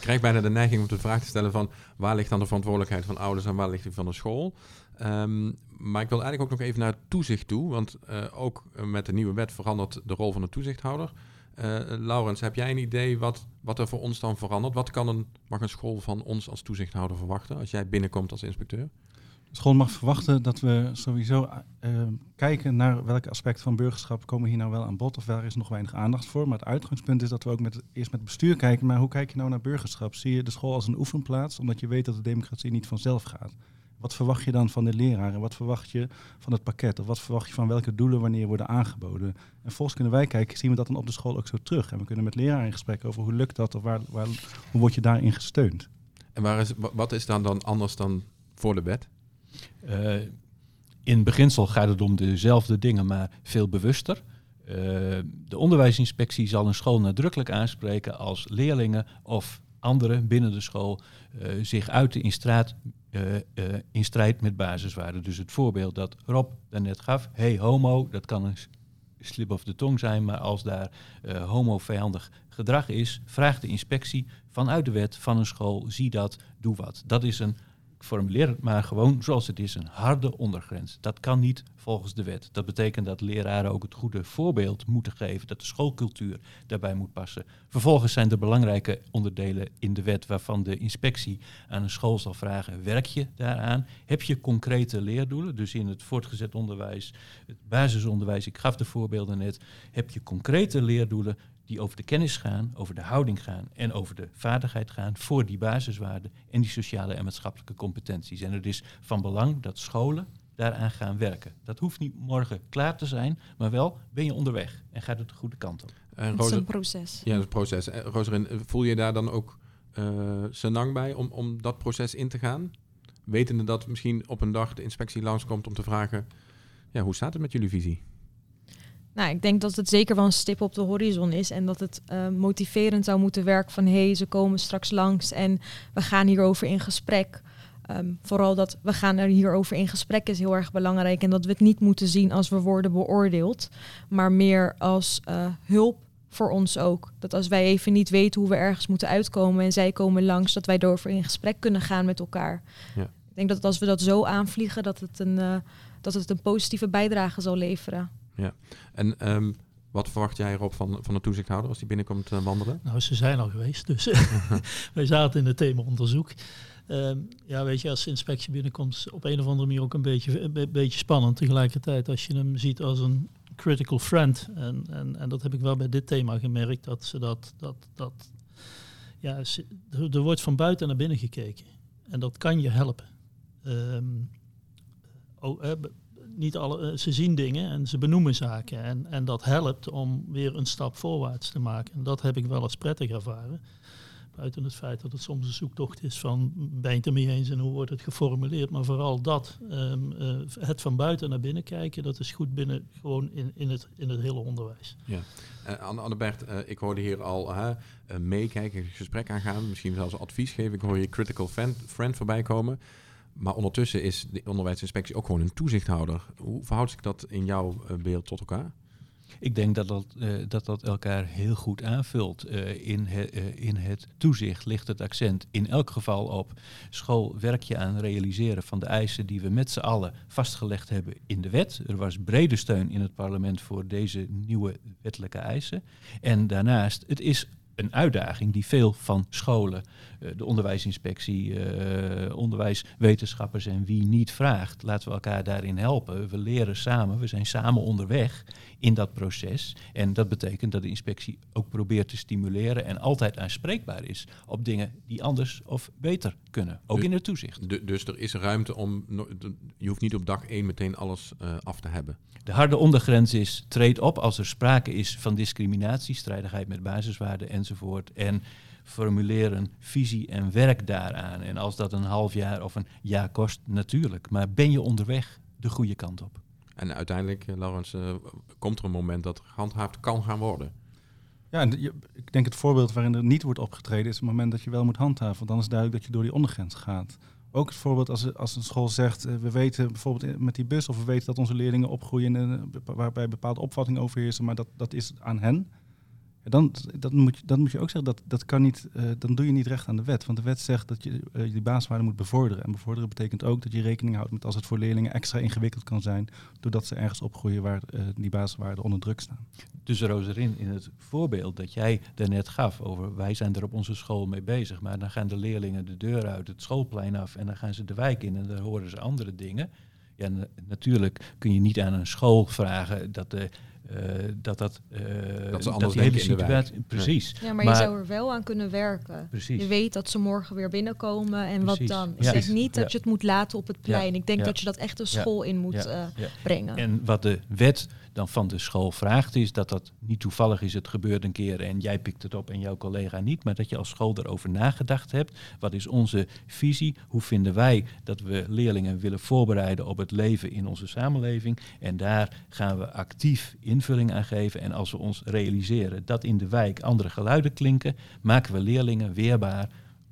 krijg bijna de neiging om de vraag te stellen van waar ligt dan de verantwoordelijkheid van ouders en waar ligt die van de school? Um, maar ik wil eigenlijk ook nog even naar het toezicht toe, want uh, ook met de nieuwe wet verandert de rol van de toezichthouder. Uh, Laurens, heb jij een idee wat, wat er voor ons dan verandert? Wat kan een, mag een school van ons als toezichthouder verwachten als jij binnenkomt als inspecteur? School mag verwachten dat we sowieso uh, kijken naar welke aspecten van burgerschap komen hier nou wel aan bod of waar is nog weinig aandacht voor. Maar het uitgangspunt is dat we ook met, eerst met het bestuur kijken, maar hoe kijk je nou naar burgerschap? Zie je de school als een oefenplaats, omdat je weet dat de democratie niet vanzelf gaat? Wat verwacht je dan van de leraren? Wat verwacht je van het pakket? Of wat verwacht je van welke doelen wanneer worden aangeboden? En volgens kunnen wij kijken, zien we dat dan op de school ook zo terug. En we kunnen met leraren in gesprek over hoe lukt dat of waar, waar, hoe word je daarin gesteund? En waar is, wat is dan, dan anders dan voor de wet? Uh, in beginsel gaat het om dezelfde dingen, maar veel bewuster. Uh, de onderwijsinspectie zal een school nadrukkelijk aanspreken als leerlingen of anderen binnen de school uh, zich uiten in, straat, in strijd met basiswaarden. Dus het voorbeeld dat Rob daarnet gaf, hey homo, dat kan een slip of de tong zijn, maar als daar homo-vijandig gedrag is, vraagt de inspectie vanuit de wet van een school, zie dat, doe wat. Dat is een formuleer het maar gewoon zoals het is, een harde ondergrens. Dat kan niet volgens de wet. Dat betekent dat leraren ook het goede voorbeeld moeten geven, dat de schoolcultuur daarbij moet passen. Vervolgens zijn er belangrijke onderdelen in de wet waarvan de inspectie aan een school zal vragen, werk je daaraan? Heb je concrete leerdoelen? Dus in het voortgezet onderwijs, het basisonderwijs, ik gaf de voorbeelden net, heb je concrete leerdoelen? Die over de kennis gaan, over de houding gaan en over de vaardigheid gaan voor die basiswaarden en die sociale en maatschappelijke competenties. En het is van belang dat scholen daaraan gaan werken. Dat hoeft niet morgen klaar te zijn, maar wel ben je onderweg en gaat het de goede kant op. En het is een proces. Ja, het is een proces. Roserin, voel je daar dan ook uh, senang bij om, om dat proces in te gaan? Wetende dat misschien op een dag de inspectie langskomt om te vragen, ja, hoe staat het met jullie visie? Nou, ik denk dat het zeker wel een stip op de horizon is en dat het uh, motiverend zou moeten werken van hé, hey, ze komen straks langs en we gaan hierover in gesprek. Um, vooral dat we gaan er hierover in gesprek is heel erg belangrijk en dat we het niet moeten zien als we worden beoordeeld, maar meer als uh, hulp voor ons ook. Dat als wij even niet weten hoe we ergens moeten uitkomen en zij komen langs, dat wij erover in gesprek kunnen gaan met elkaar. Ja. Ik denk dat als we dat zo aanvliegen, dat het een, uh, dat het een positieve bijdrage zal leveren. Ja, en um, wat verwacht jij erop van, van de toezichthouder als die binnenkomt uh, wandelen? Nou, ze zijn al geweest, dus *laughs* wij zaten in het thema onderzoek. Um, ja, weet je, als de inspectie binnenkomt, op een of andere manier ook een beetje, een beetje spannend. Tegelijkertijd, als je hem ziet als een critical friend. En, en, en dat heb ik wel bij dit thema gemerkt, dat ze dat, dat, dat ja, er wordt van buiten naar binnen gekeken. En dat kan je helpen. Um, oh, eh, niet alle, eh, ze zien dingen en ze benoemen zaken. En, en dat helpt om weer een stap voorwaarts te maken. En dat heb ik wel als prettig ervaren. Buiten het feit dat het soms een zoektocht is van ben je het ermee eens en hoe wordt het geformuleerd. Maar vooral dat, um, uh, het van buiten naar binnen kijken, dat is goed binnen gewoon in, in, het, in het hele onderwijs. Ja. Uh, Annebert, uh, ik hoorde hier al meekijken, gesprek aangaan, misschien zelfs advies geven. Ik hoor je critical friend voorbij komen. Maar ondertussen is de onderwijsinspectie ook gewoon een toezichthouder. Hoe verhoudt zich dat in jouw beeld tot elkaar? Ik denk dat dat, uh, dat, dat elkaar heel goed aanvult. Uh, in, in het toezicht ligt het accent in elk geval op school werk je aan realiseren van de eisen die we met z'n allen vastgelegd hebben in de wet. Er was brede steun in het parlement voor deze nieuwe wettelijke eisen. En daarnaast, het is een uitdaging die veel van scholen, de onderwijsinspectie, uh, onderwijswetenschappers en wie niet vraagt. Laten we elkaar daarin helpen. We leren samen, we zijn samen onderweg in dat proces. En dat betekent dat de inspectie ook probeert te stimuleren en altijd aanspreekbaar is op dingen die anders of beter kunnen. Ook dus, in het toezicht. Dus er is ruimte om, je hoeft niet op dag één meteen alles uh, af te hebben. De harde ondergrens is, treed op als er sprake is van discriminatie, strijdigheid met basiswaarden enzovoort. En formuleer een visie en werk daaraan. En als dat een half jaar of een jaar kost, natuurlijk. Maar ben je onderweg de goede kant op? En uiteindelijk, uh, Laurens, uh, komt er een moment dat gehandhaafd kan gaan worden. Ja, en je, ik denk het voorbeeld waarin er niet wordt opgetreden is het moment dat je wel moet handhaven. Want dan is duidelijk dat je door die ondergrens gaat. Ook het voorbeeld als, als een school zegt, uh, we weten bijvoorbeeld met die bus of we weten dat onze leerlingen opgroeien en, waarbij bepaalde opvattingen overheersen, maar dat, dat is aan hen dan, dat moet, moet je ook zeggen, dat, dat kan niet, uh, dan doe je niet recht aan de wet. Want de wet zegt dat je uh, die basiswaarden moet bevorderen. En bevorderen betekent ook dat je rekening houdt met als het voor leerlingen extra ingewikkeld kan zijn, doordat ze ergens opgroeien waar uh, die basiswaarden onder druk staan. Dus Roserin, in het voorbeeld dat jij daarnet gaf over wij zijn er op onze school mee bezig, maar dan gaan de leerlingen de deur uit het schoolplein af en dan gaan ze de wijk in en dan horen ze andere dingen. Ja, natuurlijk kun je niet aan een school vragen dat de uh, dat dat, uh, dat ze anders dat hele situatie. Precies. Ja, maar, maar, je zou er wel aan kunnen werken. Precies. Je weet dat ze morgen weer binnenkomen en precies. wat dan. Ik ja. zeg niet dat ja. je het moet laten op het plein. Ik denk dat je dat echt de school in moet uh, brengen. En wat de wet dan van de school vraagt is dat dat niet toevallig is, het gebeurt een keer en jij pikt het op en jouw collega niet, maar dat je als school erover nagedacht hebt. Wat is onze visie? Hoe vinden wij dat we leerlingen willen voorbereiden op het leven in onze samenleving? En daar gaan we actief invulling aan geven. En als we ons realiseren dat in de wijk andere geluiden klinken, maken we leerlingen weerbaar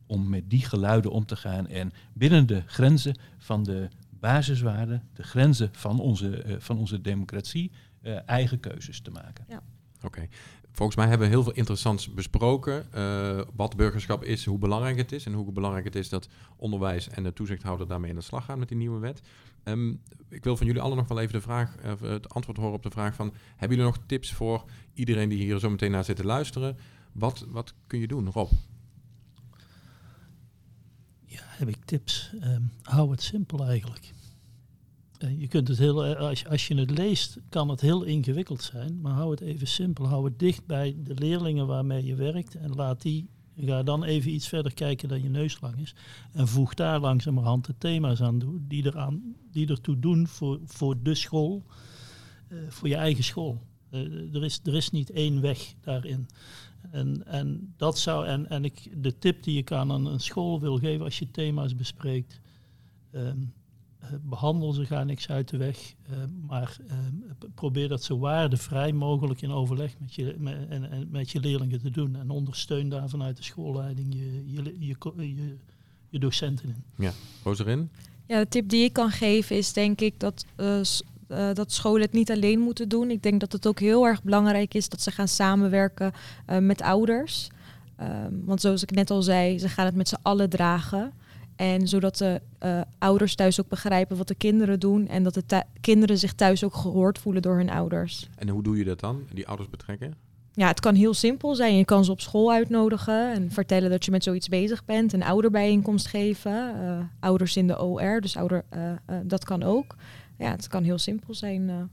om met die geluiden om te gaan en binnen de grenzen van de basiswaarden, de grenzen van onze, uh, van onze democratie, uh, eigen keuzes te maken. Ja. Oké. Okay. Volgens mij hebben we heel veel interessants besproken. Uh, wat burgerschap is, hoe belangrijk het is en hoe belangrijk het is dat onderwijs en de toezichthouder daarmee aan de slag gaan met die nieuwe wet. Um, ik wil van jullie allen nog wel even de vraag, uh, het antwoord horen op de vraag van, hebben jullie nog tips voor iedereen die hier zo meteen naar zit te luisteren? Wat, wat kun je doen, Rob? Ja, heb ik tips. Um, hou het simpel eigenlijk. Uh, je kunt het heel, uh, als, als je het leest, kan het heel ingewikkeld zijn, maar hou het even simpel. Hou het dicht bij de leerlingen waarmee je werkt en laat die Ga dan even iets verder kijken dan je neus lang is. En voeg daar langzamerhand de thema's aan toe die, eraan, die ertoe doen voor, voor de school, uh, voor je eigen school. Er, is, er is niet één weg daarin. En, en, dat zou, en, en ik, de tip die ik aan een, school wil geven als je thema's bespreekt. Um, behandel ze, ga niks uit de weg. maar probeer dat zo waardevrij mogelijk in overleg met je, met, en, en, met je leerlingen te doen. En ondersteun daar vanuit de schoolleiding je, je, je, je, je docenten in. Ja, Roserin? Ja, de tip die ik kan geven is denk ik dat uh, dat scholen het niet alleen moeten doen. Ik denk dat het ook heel erg belangrijk is dat ze gaan samenwerken uh, met ouders. Um, want zoals ik net al zei, ze gaan het met z'n allen dragen. En zodat de uh, ouders thuis ook begrijpen wat de kinderen doen. En dat de kinderen zich thuis ook gehoord voelen door hun ouders. En hoe doe je dat dan? Die ouders betrekken? Ja, het kan heel simpel zijn. Je kan ze op school uitnodigen en vertellen dat je met zoiets bezig bent. Een ouderbijeenkomst geven. Uh, ouders in de OR, dus ouder, uh, dat kan ook ja, het kan heel simpel zijn. Ja.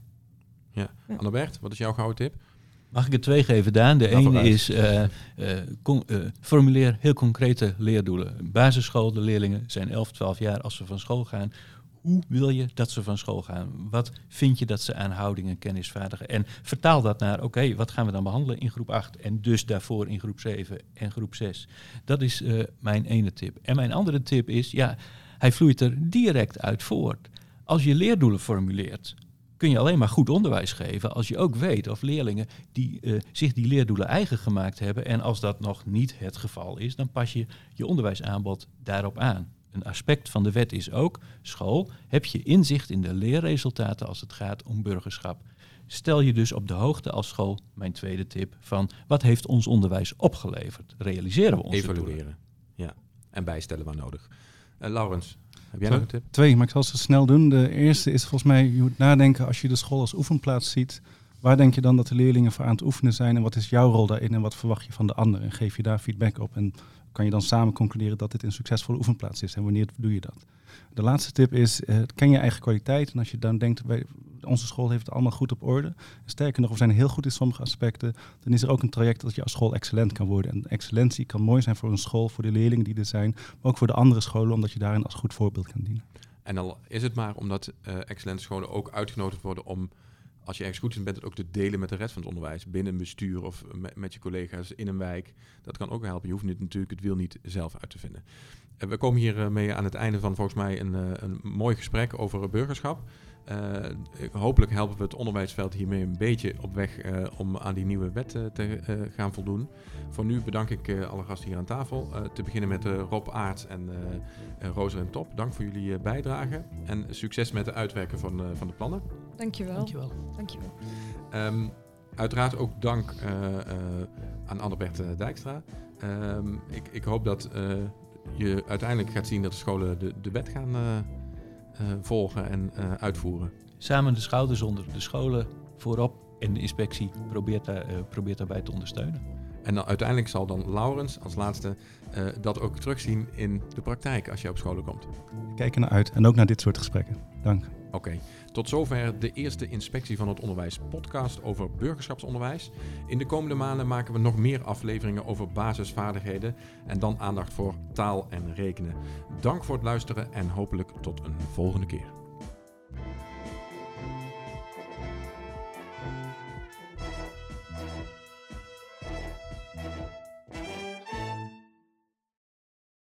ja. Annabert, wat is jouw gouden tip? Mag ik er twee geven, Daan? De ene is uh, uh, formuleer heel concrete leerdoelen. Basisschool, de leerlingen zijn 11, 12 jaar als ze van school gaan. Hoe wil je dat ze van school gaan? Wat vind je dat ze aan houdingen, kennis, vaardigen? En vertaal dat naar, oké, wat gaan we dan behandelen in groep 8 en dus daarvoor in groep 7 en groep 6? Dat is mijn ene tip. En mijn andere tip is, ja, hij vloeit er direct uit voort. Als je leerdoelen formuleert, kun je alleen maar goed onderwijs geven als je ook weet of leerlingen die, uh, zich die leerdoelen eigen gemaakt hebben. En als dat nog niet het geval is, dan pas je je onderwijsaanbod daarop aan. Een aspect van de wet is ook, school, heb je inzicht in de leerresultaten als het gaat om burgerschap. Stel je dus op de hoogte als school, mijn tweede tip, van wat heeft ons onderwijs opgeleverd? Realiseren we ons Evalueren, ja. En bijstellen waar nodig. Uh, Laurens, heb jij nog een tip? Twee, maar ik zal ze snel doen. De eerste is volgens mij, je moet nadenken als je de school als oefenplaats ziet. Waar denk je dan dat de leerlingen voor aan het oefenen zijn en wat is jouw rol daarin en wat verwacht je van de ander? En geef je daar feedback op en kan je dan samen concluderen dat dit een succesvolle oefenplaats is en wanneer doe je dat? De laatste tip is, uh, ken je eigen kwaliteit. En als je dan denkt, onze school heeft het allemaal goed op orde. Sterker nog, we zijn heel goed in sommige aspecten. Dan is er ook een traject dat je als school excellent kan worden. En excellentie kan mooi zijn voor een school, voor de leerlingen die er zijn. Maar ook voor de andere scholen, omdat je daarin als goed voorbeeld kan dienen. En dan is het maar omdat uh, excellente scholen ook uitgenodigd worden om als je ergens goed in bent, het ook te delen met de rest van het onderwijs. Binnen een bestuur of met, je collega's in een wijk. Dat kan ook helpen. Je hoeft natuurlijk het wiel niet zelf uit te vinden. En we komen hier mee aan het einde van volgens mij een, een mooi gesprek over burgerschap. Uh, hopelijk helpen we het onderwijsveld hiermee een beetje op weg uh, om aan die nieuwe wet uh, te gaan voldoen. Voor nu bedank ik alle gasten hier aan tafel. te beginnen met Rob Aarts en Rozer en Top. Dank voor jullie bijdrage en succes met het uitwerken van, van de plannen. Dankjewel. Dankjewel. Dankjewel. Um, uiteraard ook dank aan Annabert Dijkstra. Um, ik, ik, hoop dat je uiteindelijk gaat zien dat de scholen de, de wet gaan uh, volgen en uh, uitvoeren. Samen de schouders onder de scholen voorop en de inspectie probeert, daar, uh, probeert daarbij te ondersteunen. En dan uiteindelijk zal dan Laurens als laatste dat ook terugzien in de praktijk als je op scholen komt. Kijk er naar uit en ook naar dit soort gesprekken. Dank. Oké, tot zover de eerste inspectie van het onderwijs podcast over burgerschapsonderwijs. In de komende maanden maken we nog meer afleveringen over basisvaardigheden en dan aandacht voor taal en rekenen. Dank voor het luisteren en hopelijk tot een volgende keer.